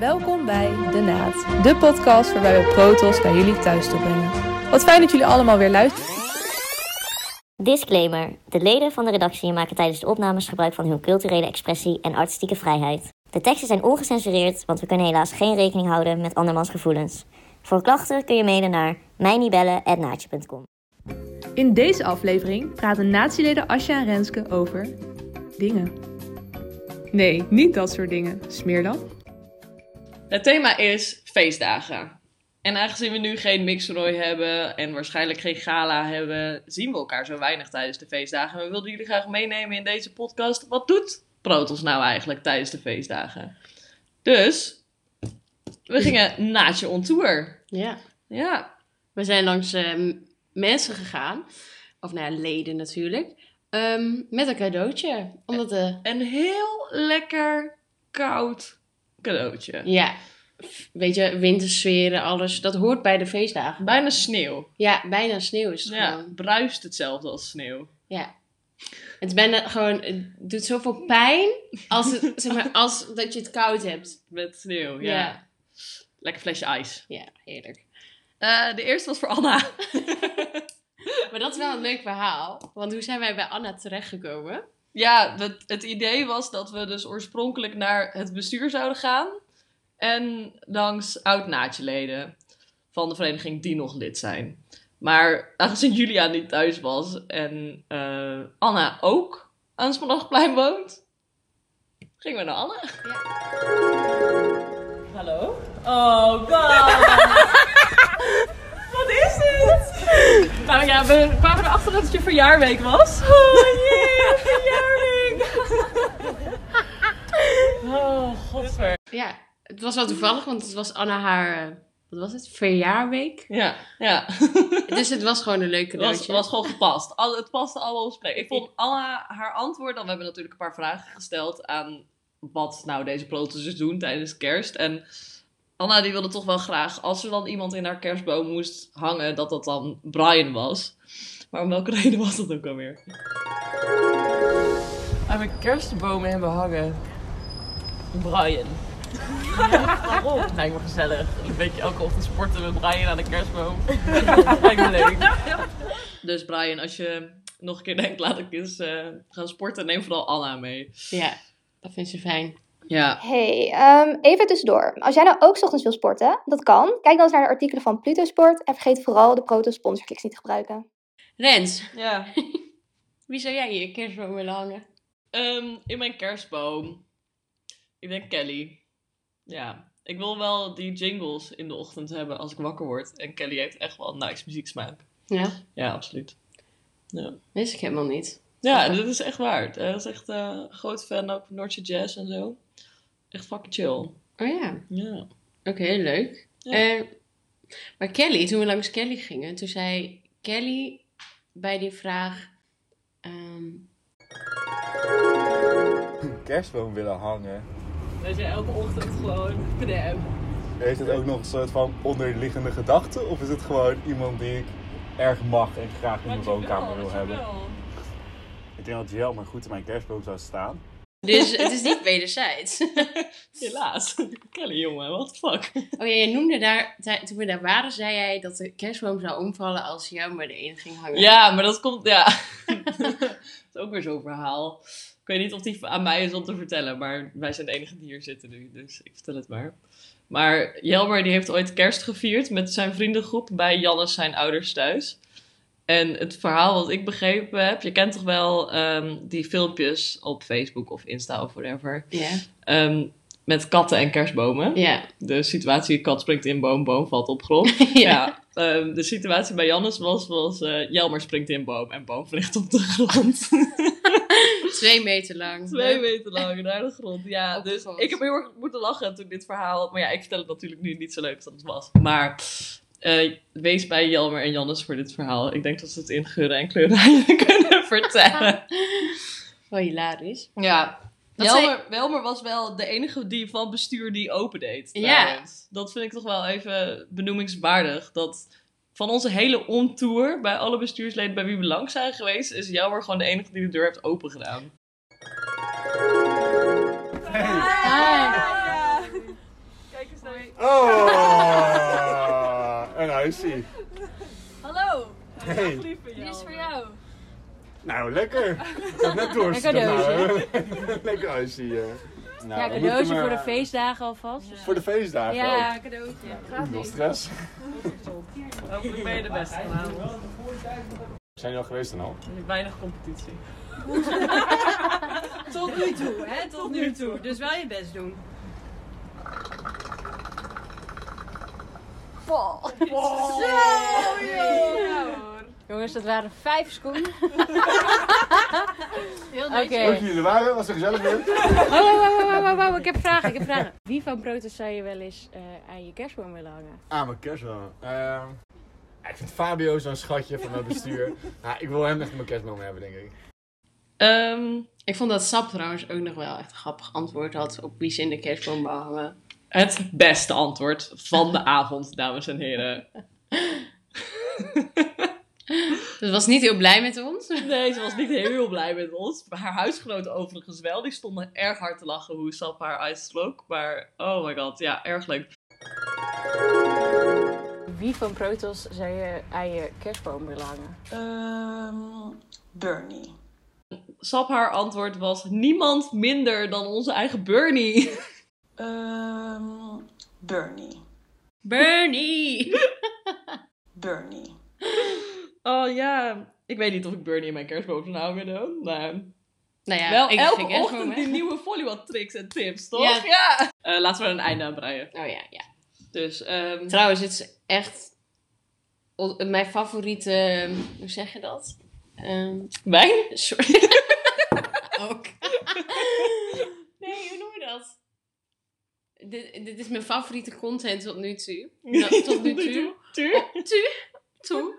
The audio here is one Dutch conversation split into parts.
Welkom bij De Naad, de podcast waarbij we Protos naar jullie thuis toe brengen. Wat fijn dat jullie allemaal weer luisteren. Disclaimer. De leden van de redactie maken tijdens de opnames gebruik van hun culturele expressie en artistieke vrijheid. De teksten zijn ongecensureerd, want we kunnen helaas geen rekening houden met andermans gevoelens. Voor klachten kun je mailen naar mijniebellen.naatje.com. In deze aflevering praten natieleden Asja en Renske over dingen. Nee, niet dat soort dingen. Smeerlap. Het thema is feestdagen. En aangezien we nu geen mixrooi hebben en waarschijnlijk geen gala hebben, zien we elkaar zo weinig tijdens de feestdagen. En we wilden jullie graag meenemen in deze podcast. Wat doet Protos nou eigenlijk tijdens de feestdagen? Dus, we gingen naadje on tour. Ja, Ja, we zijn langs eh, mensen gegaan. Of nou ja, leden natuurlijk. ehm, met een cadeautje. Omdat de... een heel lekker koud cadeautje. Ja, weet je, wintersferen, alles. Dat hoort bij de feestdagen. Bijna sneeuw. Ja, bijna sneeuw is het Ja, gewoon. bruist hetzelfde als sneeuw. Ja. Het is bijna gewoon... Het doet zoveel pijn als, het, zeg maar, als dat je het koud hebt. Met sneeuw, ja. Ja. Lekker flesje ijs. Ja, heerlijk. Eh, de eerste was voor Anna. Maar dat is wel een leuk verhaal. Want hoe zijn wij bij Anna terechtgekomen? Ja, het, het idee was dat we dus oorspronkelijk naar het bestuur zouden gaan. En langs oud-naatje-leden van de vereniging die nog lid zijn. Maar aangezien Julia niet thuis was en eh, Anna ook aan het woont, gingen we naar Anna. Hallo? Oh god! Nou ja, we kwamen erachter dat het je verjaarweek was. Oh jee, verjaarweek! Oh, godver. Ja, het was wel toevallig, want het was Anna haar... eh, Wat was het? Verjaarweek? Ja, ja. Dus het was gewoon een leuk Het was, cadeautje. was gewoon gepast. Al, het paste allemaal op spreken. Ik vond Anna haar antwoord, dan we hebben natuurlijk een paar vragen gesteld aan wat nou deze dus doen tijdens kerst. En Anna die wilde toch wel graag, als er dan iemand in haar kerstboom moest hangen, dat dat dan Brian was. Maar om welke reden was dat ook alweer? Aan mijn kerstbomen hebben hangen. Brian. Waarom? Lijkt me gezellig. Een beetje elke ochtend sporten met Brian aan de kerstboom. Lijkt me leuk. Dus Brian, als je nog een keer denkt, laat ik eens eh, gaan sporten, neem vooral Anna mee. Ja, dat vindt ze fijn. Ja. Hey, ehm, even tussendoor. Als jij nou ook 's ochtends wil sporten, dat kan. Kijk dan eens naar de artikelen van Pluto Sport en vergeet vooral de Proto sponsorkliks niet te gebruiken. Rens, Ja. wie zou jij in je kerstboom willen hangen? Ehm, in mijn kerstboom. Ik denk Kelly. Ja. Ik wil wel die jingles in de ochtend hebben als ik wakker word. En Kelly heeft echt wel een nice muzieksmaak. Ja, Ja, absoluut. Ja, wist ik helemaal niet. ja dat is echt waar. Hij is echt eh, een groot fan ook van Noordse Jazz en zo. Echt fucking chill. Oh ja, Ja. oké, leuk. Ja. Eh, maar Kelly, toen we langs Kelly gingen, toen zei Kelly bij die vraag... ehm, een kerstboom willen hangen. Dat je elke ochtend gewoon crème. Heeft het ook nog een soort van onderliggende gedachte? Of is het gewoon iemand die ik erg mag en graag in mijn woonkamer wil hebben? Ik denk dat Jel maar goed in mijn kerstboom zou staan. Dus het is niet wederzijds. Helaas. Kelly, jongen, what the fuck? Oh ja, je noemde daar, toen we daar waren, zei jij dat de kerstboom zou omvallen als jou maar erin ging hangen. Ja, maar dat komt, ja. dat is ook weer zo'n verhaal. Ik weet niet of die aan mij is om te vertellen, maar wij zijn de enige die hier zitten nu, dus ik vertel het maar. Maar Jelmer die heeft ooit kerst gevierd met zijn vriendengroep bij Jannes zijn ouders thuis. En het verhaal wat ik begrepen heb, je kent toch wel ehm, die filmpjes op Facebook of Insta of whatever, Ja. ehm, met katten en kerstbomen. Ja. De situatie, kat springt in boom, boom valt op grond. Ja, ehm, de situatie bij Jannes was, was eh, Jelmer springt in boom en boom vliegt op de grond. Twee meter lang. Twee meter lang naar de grond. Ja, Op dus ik heb heel erg moeten lachen toen dit verhaal... Maar ja, ik vertel het natuurlijk nu niet zo leuk als het was. Maar eh, wees bij Jelmer en Jannes voor dit verhaal. Ik denk dat ze het in geuren en kleuren kunnen vertellen. Wel hilarisch. Ja. Jelmer, Jelmer was wel de enige die van bestuur die opendeed. Ja. Dat vind ik toch wel even benoemingswaardig. Dat van onze hele ontour, bij alle bestuursleden bij wie we langs zijn geweest, is Jelmer gewoon de enige die de deur heeft opengedaan. Hi. See. Hallo, Hey. dit is voor jou. Nou, lekker. Ik heb net door. Een cadeautje. lekker icy. Nou, ja, we cadeautje voor de feestdagen alvast. Voor de feestdagen Ja, ook. cadeautje. Nul stress. Hopelijk ben je de beste vanavond. Zijn jullie al geweest dan al? Weinig competitie. Tot nu toe, hè? Tot nu toe. Dus wel je best doen. Jongens, dat waren vijf seconden. Heel Oké. netjes. Leuk dat jullie er waren, was er gezellig weer. Oh, oh, oh, ik heb vragen, ik heb vragen. Wie van Protos zou je wel eens eh, aan je kerstboom willen hangen? Ah, mijn kerstboom. Ehm, ik vind Fabio zo'n schatje van het bestuur. nou, ik wil hem echt mijn kerstboom hebben, denk ik. Ehm, ik vond dat Sap trouwens ook nog wel echt een grappig antwoord had op wie ze in de kerstboom wou hangen. Het beste antwoord van de avond, dames en heren. Ze was niet heel blij met ons. Nee, ze was niet heel blij met ons. Haar huisgenoten overigens wel. Die stonden erg hard te lachen hoe Sap haar uitslook. Maar, oh my god, ja, erg leuk. Wie van Protos zou je aan je kerstboom willen hangen? Ehm Bernie. Sap haar antwoord was niemand minder dan onze eigen Bernie. Ehm Bernie. Bernie! Bernie. Oh ja, ik weet niet of ik Bernie in mijn kerstboom zou hangen dan. Maar Nou ja, wel ik elke ochtend die nieuwe volleyball tricks en tips, toch? Ja. Ja. Eh, laten we er een einde aan breien. Oh ja, ja. Dus, ehm Trouwens, het is echt mijn favoriete, ehm, hoe zeg je dat? Ehm, wijn? sorry. Ook. nee, hoe noem je dat? Dit, dit is mijn favoriete content tot nu toe. Nou, tot nu toe. Toe. toe.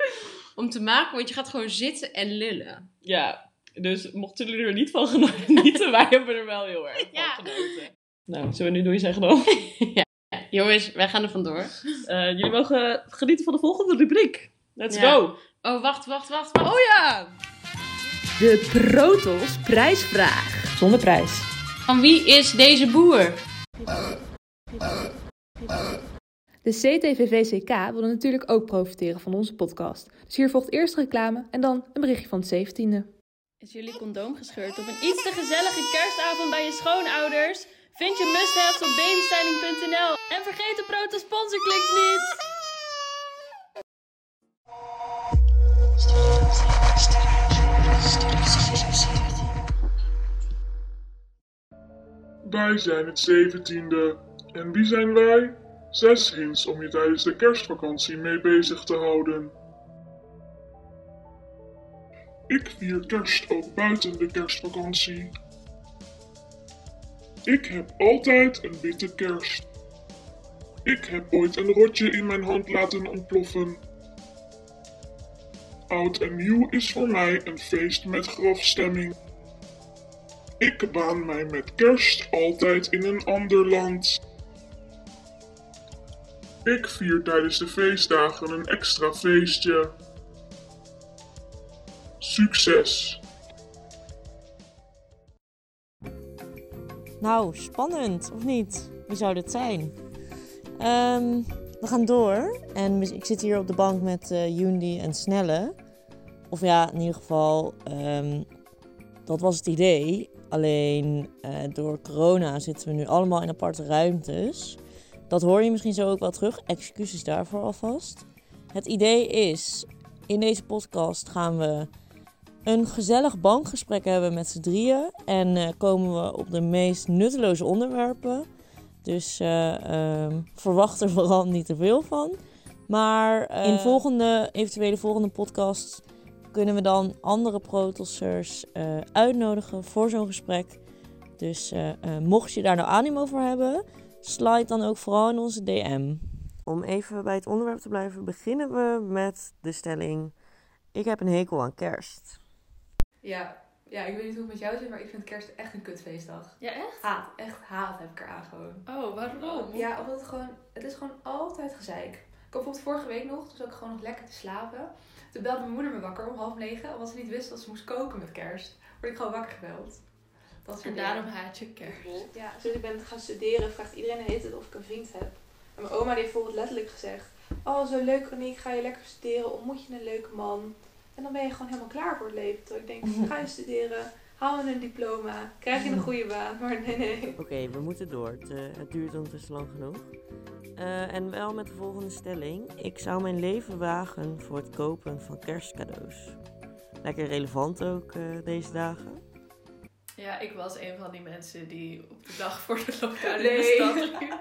Om te maken, want je gaat gewoon zitten en lullen. Ja, dus mochten jullie er niet van genieten, wij hebben er wel heel erg Ja. van genoten. Nou, zullen we nu doei zeggen dan? Jongens, wij gaan er vandoor. Eh, jullie mogen genieten van de volgende rubriek. Let's Ja. go! Oh, wacht, wacht, wacht, wacht. Oh ja! De Protos prijsvraag. Zonder prijs. Van wie is deze boer? De CTVVCK wilde natuurlijk ook profiteren van onze podcast. Dus hier volgt eerst reclame en dan een berichtje van het 17e. Is jullie condoom gescheurd op een iets te gezellige kerstavond bij je schoonouders? Vind je must-haves op babystyling.nl en vergeet de Proto sponsorkliks niet! Wij zijn het zeventiende. En wie zijn wij? Zes hints om je tijdens de kerstvakantie mee bezig te houden. Ik vier kerst ook buiten de kerstvakantie. Ik heb altijd een witte kerst. Ik heb ooit een rotje in mijn hand laten ontploffen. Oud en nieuw is voor mij een feest met grafstemming. Ik baan mij met kerst altijd in een ander land. Ik vier tijdens de feestdagen een extra feestje. Succes! Nou, spannend, of niet? Wie zou dit zijn? Ehm, we gaan door. En ik zit hier op de bank met eh Yundi en Snelle. Of ja, in ieder geval, ehm, dat was het idee. Alleen eh, door corona zitten we nu allemaal in aparte ruimtes. Dat hoor je misschien zo ook wel terug. Excuses daarvoor alvast. Het idee is, in deze podcast gaan we een gezellig bankgesprek hebben met z'n drieën. En eh, komen we op de meest nutteloze onderwerpen. Dus eh, ehm, verwacht er vooral niet te veel van. Maar eh, in volgende, eventuele volgende podcasts kunnen we dan andere protossers uitnodigen voor zo'n gesprek. Dus mocht je daar nou animo voor hebben, slide dan ook vooral in onze DM. Om even bij het onderwerp te blijven, beginnen we met de stelling: Ik heb een hekel aan kerst. Ja, ja, ik weet niet hoe het met jou zit, maar ik vind kerst echt een kutfeestdag. Ja, echt? Haat, echt haat heb ik eraan gewoon. Oh, waarom? Ja, omdat het gewoon, het is gewoon altijd gezeik. Ik had bijvoorbeeld vorige week nog, toen zat ik gewoon nog lekker te slapen. Toen belde mijn moeder me wakker om half negen, omdat ze niet wist dat ze moest koken met kerst. Word ik gewoon wakker gebeld. Dat En daarom haat je kerst. Ja, sinds ik ben gaan studeren vraagt iedereen de hele tijd of ik een vriend heb. En mijn oma die heeft bijvoorbeeld letterlijk gezegd, Oh, zo leuk Roniek, ga je lekker studeren, ontmoet je een leuke man. En dan ben je gewoon helemaal klaar voor het leven. Terwijl ik denk, ga je studeren, haal een diploma, krijg je een goede baan. Maar nee, nee. Oké, we moeten door. Het, eh, het duurt ondertussen lang genoeg. Eh, en wel met de volgende stelling. Ik zou mijn leven wagen voor het kopen van kerstcadeaus. Lekker relevant ook eh, deze dagen. Ja, ik was een van die mensen die op de dag voor de lockdown in de stad liep.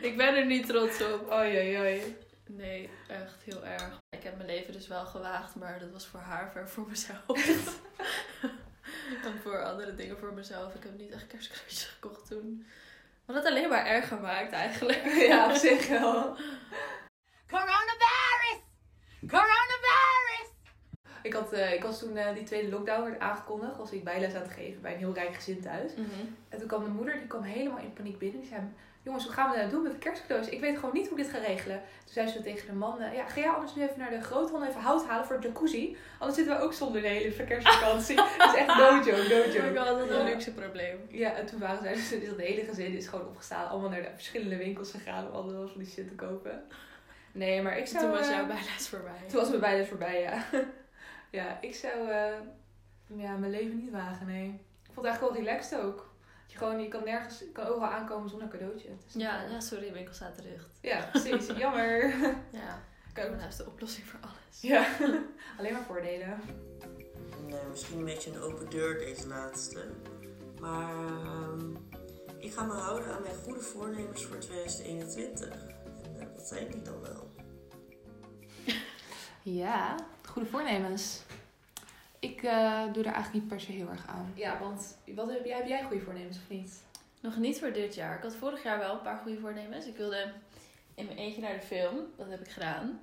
Ik ben er niet trots op. Oei, oei. Nee, echt heel erg. Ik heb mijn leven dus wel gewaagd, maar dat was voor haar, ver voor mezelf. en voor andere dingen voor mezelf. Ik heb niet echt kerstcadeautjes gekocht toen. Wat het alleen maar erg gemaakt eigenlijk. Ja, op zich wel. Had, eh, ik was toen eh, die tweede lockdown werd aangekondigd, was ik bijles aan het geven bij een heel rijk gezin thuis. Mhm. En toen kwam de moeder, die kwam helemaal in paniek binnen. Die zei, jongens, hoe gaan we dat doen met de kerstcadeaus? Ik weet gewoon niet hoe ik dit ga regelen. Toen zei ze tegen de man, eh, ja, ga jij anders nu even naar de groothandel even hout halen voor de jacuzzi? Anders zitten we ook zonder de hele kerstvakantie. Dat is echt no joke. Oh god, dat is een luxe probleem. Ja, en toen waren zij dus, dus het hele gezin is gewoon opgestaan. Allemaal naar de verschillende winkels gegaan om allemaal van die shit te kopen. Nee, maar ik zou... Toen was jouw bijles voorbij. Toen was mijn bijles voorbij, ja. ja, ik zou eh, ja, mijn leven niet wagen, nee. Ik vond het eigenlijk wel relaxed ook. Dat je gewoon, je kan nergens, je kan overal aankomen zonder cadeautje. Ja, ja, sorry, de winkel staat dicht. Ja, precies. Jammer. Ja, corona is de oplossing voor alles. Ja, alleen maar voordelen. Nee, misschien een beetje een open deur deze laatste. Maar ehm, ik ga me houden aan mijn goede voornemens voor 2021. En eh, wat zijn die dan wel? Ja, goede voornemens. Ik eh, doe er eigenlijk niet per se heel erg aan. Ja, want wat heb jij, heb jij goede voornemens of niet? Nog niet voor dit jaar. Ik had vorig jaar wel een paar goede voornemens. Ik wilde in mijn eentje naar de film. Dat heb ik gedaan.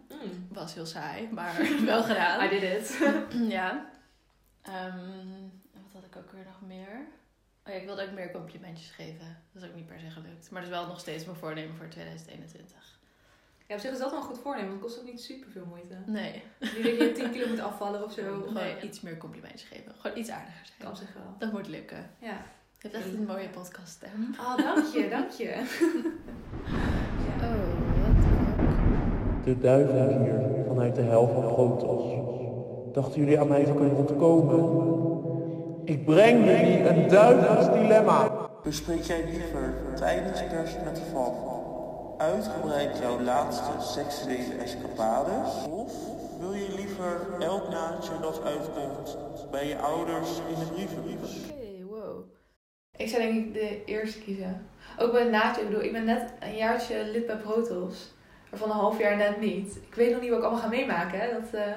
Was heel saai, maar wel gedaan. I did it. ja. Ehm, wat had ik ook weer nog meer? Oh ja, ik wilde ook meer complimentjes geven. Dat is ook niet per se gelukt. Maar dat is wel nog steeds mijn voornemen voor 2021. Ja, op zich is dat wel een goed voornemen, want het kost ook niet super veel moeite. Nee. Niet dat je 10 kilo moet afvallen of zo. Gewoon Nee. iets meer complimentjes geven. Gewoon iets aardiger zijn. Kan zich wel. Dat moet lukken. Ja. Je hebt echt een mooie podcaststem. Oh, dank je, dank je. Oh, De duivel hier, vanuit de hel van Gotos. Dachten jullie aan mij te kunnen ontkomen? Ik breng jullie een duivels dilemma. Bespreek jij liever tijdens kerst met de val uitgebreid jouw laatste seksuele escapades? Of wil je liever elk naadje dat uitkomt bij je ouders in de brievenbus? Oké, wow. Ik zou denk ik de eerste kiezen. Ook bij het naadje. Ik bedoel, ik ben net een jaartje lid bij Protos. Waarvan een half jaar net niet. Ik weet nog niet wat ik allemaal ga meemaken. Hè. Dat eh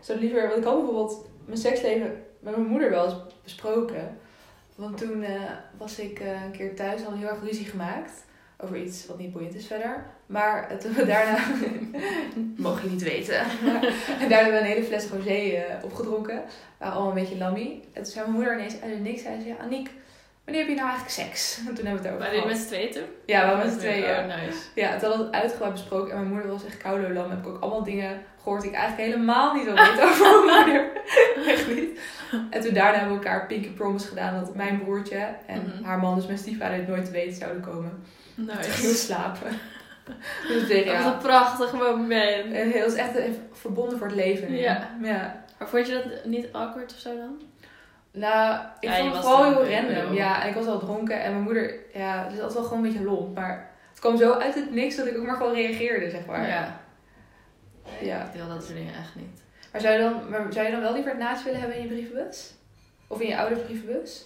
zou liever... Want ik had bijvoorbeeld mijn seksleven met mijn moeder wel eens besproken. Want toen eh, was ik eh, een keer thuis. Hadden heel erg ruzie gemaakt. Over iets wat niet boeiend is verder. Maar eh, toen we daarna... Mocht je niet weten. En daarna hebben we een hele fles rosé eh, opgedronken. We waren allemaal een beetje lammy. En toen zei mijn moeder ineens uit het niks. Zei ze, Aniek, wanneer heb je nou eigenlijk seks? En toen hebben we het over Waren met z'n tweeën toen? Ja, we waren met z'n tweeën. Oh, Ja. nice. Ja, toen hadden we het uitgebreid besproken. En mijn moeder was echt koude lam. Heb ik ook allemaal dingen gehoord die ik eigenlijk helemaal niet wil weten over mijn moeder. echt niet. En toen daarna hebben we elkaar pinky promise gedaan. Dat mijn broertje en Mhm. haar man, dus mijn stiefvader, het nooit te weten zouden komen. Nice. Toen gingen we slapen. Dus Dat ja. een prachtig moment. En heel- Dat is echt verbonden voor het leven. nu. Ja. ja. Maar vond je dat niet awkward of zo dan? Nou, ik Ja, vond het vooral heel random. Ja, en ik was al dronken. En mijn moeder, ja, dus dat was wel gewoon een beetje lomp. Maar het kwam zo uit het niks dat ik ook maar gewoon reageerde, zeg maar. Ja. Ja. Ik deel dat soort dingen echt niet. Maar zou je dan, maar zou je dan wel liever het naast willen hebben in je brievenbus? Of in je ouders brievenbus?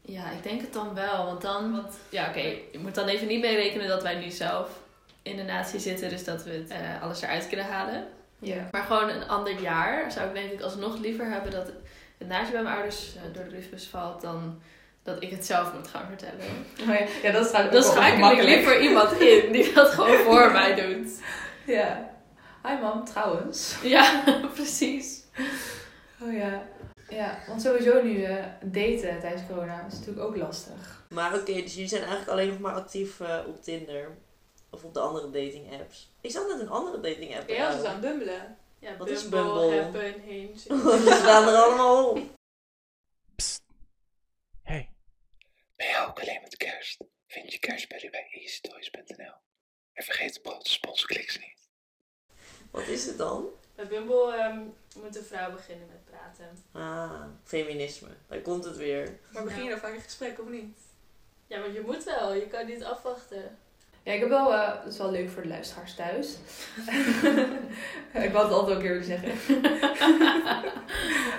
Ja, ik denk het dan wel. Want dan... Want, ja, oké. Je moet dan even niet meerekenen dat wij nu zelf in de natie zitten. Dus dat we het, eh, alles eruit kunnen halen. Ja. Maar gewoon een ander jaar zou ik denk ik alsnog liever hebben dat het naadje bij mijn ouders eh, door de briefbus valt dan dat ik het zelf moet gaan vertellen. Oh ja, ja, dat is Dan schakel ik liever iemand in die dat gewoon voor mij doet. Ja. Hi mam, trouwens. Ja, precies. Oh ja. Ja, want sowieso nu eh, daten tijdens corona is natuurlijk ook lastig. Maar oké, dus jullie zijn eigenlijk alleen nog maar actief eh, op Tinder. Of op de andere dating apps. Ik zat net een andere dating app. Ja, ze aan bumbelen. Ja, Wat is Bumble, Bumble? Happen, Hinge. Ze staan er allemaal op. Hey, ben je ook alleen met kerst? Vind je kerstspullen bij easytoys.nl. En vergeet de grote sponsorkliks niet. Wat is het dan? Bij Bumble ehm, moet een vrouw beginnen met praten. Ah, feminisme. Daar komt het weer. Maar begin je dan vaak een gesprek of niet? Ja, want je moet wel. Je kan niet afwachten. Ja, ik heb wel, eh, dat is wel leuk voor de luisteraars thuis. ik wou het altijd ook een keer zeggen.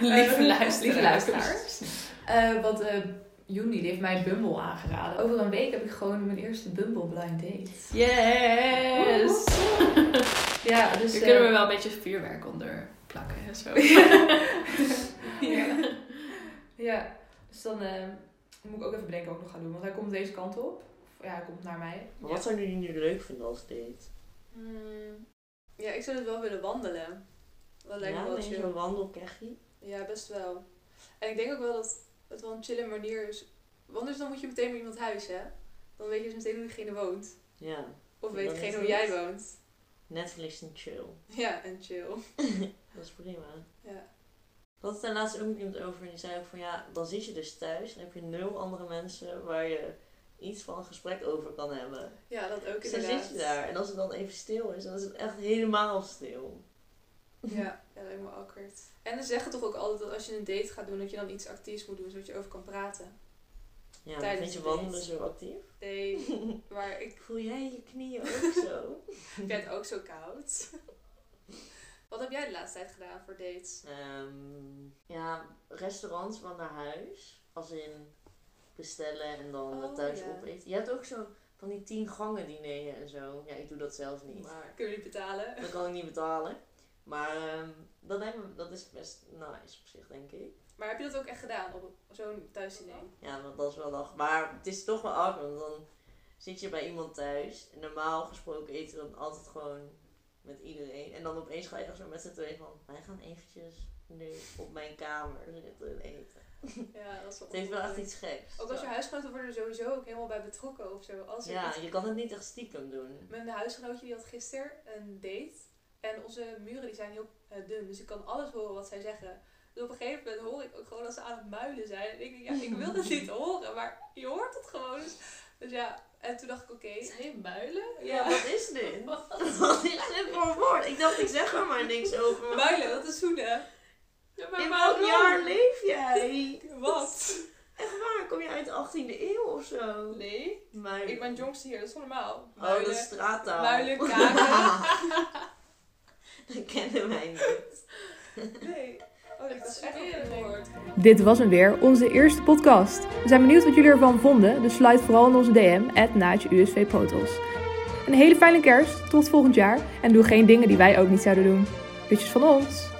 Lieve Eh, luisteraars. Lieve luisteraars. Eh, want eh Juni heeft mij Bumble aangeraden. Over een week heb ik gewoon mijn eerste Bumble blind date. Yes! Ja, dus... Hier eh, kunnen we wel een beetje vuurwerk onder plakken en zo. ja. ja, dus dan eh, moet ik ook even bedenken wat ik nog ga doen. Want hij komt deze kant op. Of, ja, hij komt naar mij. Maar wat zouden jullie nu leuk vinden als date? Hmm, ja, ik zou het wel willen wandelen. Dat lijkt ja, me wel chill. zo'n wandelkechie? Ja, best wel. En ik denk ook wel dat het wel een chille manier is. Want anders dan moet je meteen bij iemand huis, hè? Dan weet je dus meteen hoe diegene woont. Ja. Of weet diegene hoe jij woont. Netflix en chill. Ja, en chill. Dat is prima. Ja. Ik had het daar laatst ook met iemand over en die zei ook van ja, dan zit je dus thuis en heb je nul andere mensen waar je iets van een gesprek over kan hebben. Ja, dat ook Dus dan inderdaad. zit je daar en als het dan even stil is, dan is het echt helemaal stil. Ja, ja, dat lijkt me awkward. En ze zeggen toch ook altijd dat als je een date gaat doen, dat je dan iets actiefs moet doen, zodat je over kan praten. Ja, Tijdens vind je wandelen zo actief? Nee, maar ik... Voel jij je knieën ook zo? ik het ook zo koud. Wat heb jij de laatste tijd gedaan voor dates? Ehm, ja, restaurants van naar huis. Als in bestellen en dan Oh, thuis opeten. Je hebt ook zo van die tien gangen dineren en zo. Ja, ik doe dat zelf niet. Maar Kun je niet betalen? dat kan ik niet betalen. Maar ehm, dat, me, dat is best nice op zich, denk ik. Maar heb je dat ook echt gedaan op zo'n thuisdiner? Ja, want dat is wel lach. Maar het is toch wel awkward. Want dan zit je bij iemand thuis. En normaal gesproken eten we dan altijd gewoon met iedereen. En dan opeens ga je echt zo met z'n tweeën van... Wij gaan eventjes nu op mijn kamer zitten en eten. Ja, dat is wel Het heeft wel echt iets geks. Ook als je huisgenoten worden er sowieso ook helemaal bij betrokken of zo. Als Ja, iets- je kan het niet echt stiekem doen. Mijn huisgenootje die had gisteren een date. En onze muren die zijn heel eh, dun. Dus ik kan alles horen wat zij zeggen. Dus op een gegeven moment hoor ik ook gewoon dat ze aan het muilen zijn. En ik denk, ja, ik wil het niet horen. Maar je hoort het gewoon. Dus, dus ja, en toen dacht ik, oké. Zijn je muilen? Ja, wat is dit? Wat is dit voor een woord? Ik dacht, ik zeg er maar niks over. Muilen, dat is zoenen. Ja, maar In welk jaar leef jij? Wat? Echt waar? Kom je uit de 18e eeuw of zo? Nee. Muilen. Ik ben jongste hier, dat is normaal? Oh, dat is straattaal. Muilen, kaken. dat kennen wij niet. nee. Oh, dat is echt een woord. Dit was hem weer, onze eerste podcast. We zijn benieuwd wat jullie ervan vonden, dus sluit vooral in onze DM, at Naatje USV Protos. Een hele fijne kerst, tot volgend jaar en doe geen dingen die wij ook niet zouden doen. Kusjes van ons!